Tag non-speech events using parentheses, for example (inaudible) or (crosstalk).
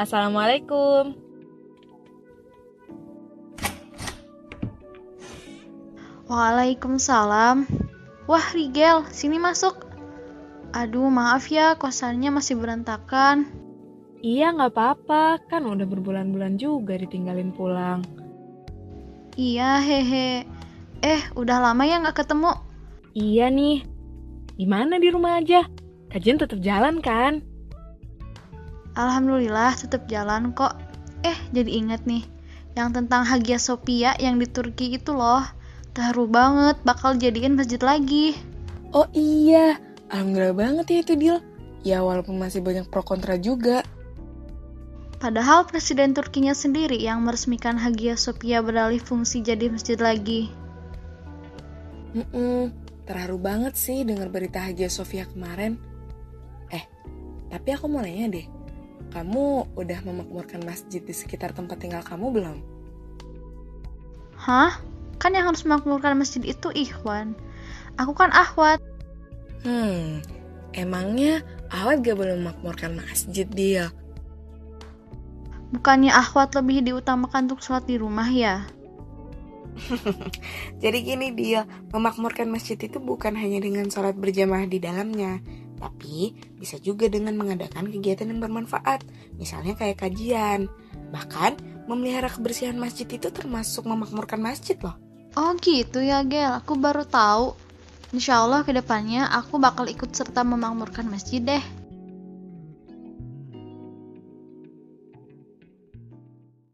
Assalamualaikum. Waalaikumsalam. Wah, Rigel, sini masuk. Aduh, maaf ya, kosannya masih berantakan. Iya, nggak apa-apa. Kan udah berbulan-bulan juga ditinggalin pulang. Iya, hehe. Eh, udah lama ya nggak ketemu? Iya nih. Gimana di rumah aja? Kajian tetap jalan kan? Alhamdulillah, tetap jalan kok. Eh, jadi inget nih. Yang tentang Hagia Sophia yang di Turki itu loh. Terharu banget, bakal jadiin masjid lagi. Oh iya, alhamdulillah banget ya itu deal. Ya walaupun masih banyak pro kontra juga. Padahal Presiden Turkinya sendiri yang meresmikan Hagia Sophia beralih fungsi jadi masjid lagi. Mm-mm, terharu banget sih dengar berita Hagia Sophia kemarin. Eh, tapi aku mau nanya deh. Kamu udah memakmurkan masjid di sekitar tempat tinggal kamu belum? Hah? Kan yang harus memakmurkan masjid itu Ikhwan. Aku kan Ahwat. Hmm, emangnya Ahwat gak boleh memakmurkan masjid dia? Bukannya Ahwat lebih diutamakan untuk sholat di rumah ya? (laughs) Jadi gini dia, memakmurkan masjid itu bukan hanya dengan sholat berjamaah di dalamnya, tapi bisa juga dengan mengadakan kegiatan yang bermanfaat, misalnya kayak kajian. Bahkan, memelihara kebersihan masjid itu termasuk memakmurkan masjid loh. Oh gitu ya Gel, aku baru tahu. Insya Allah ke depannya aku bakal ikut serta memakmurkan masjid deh.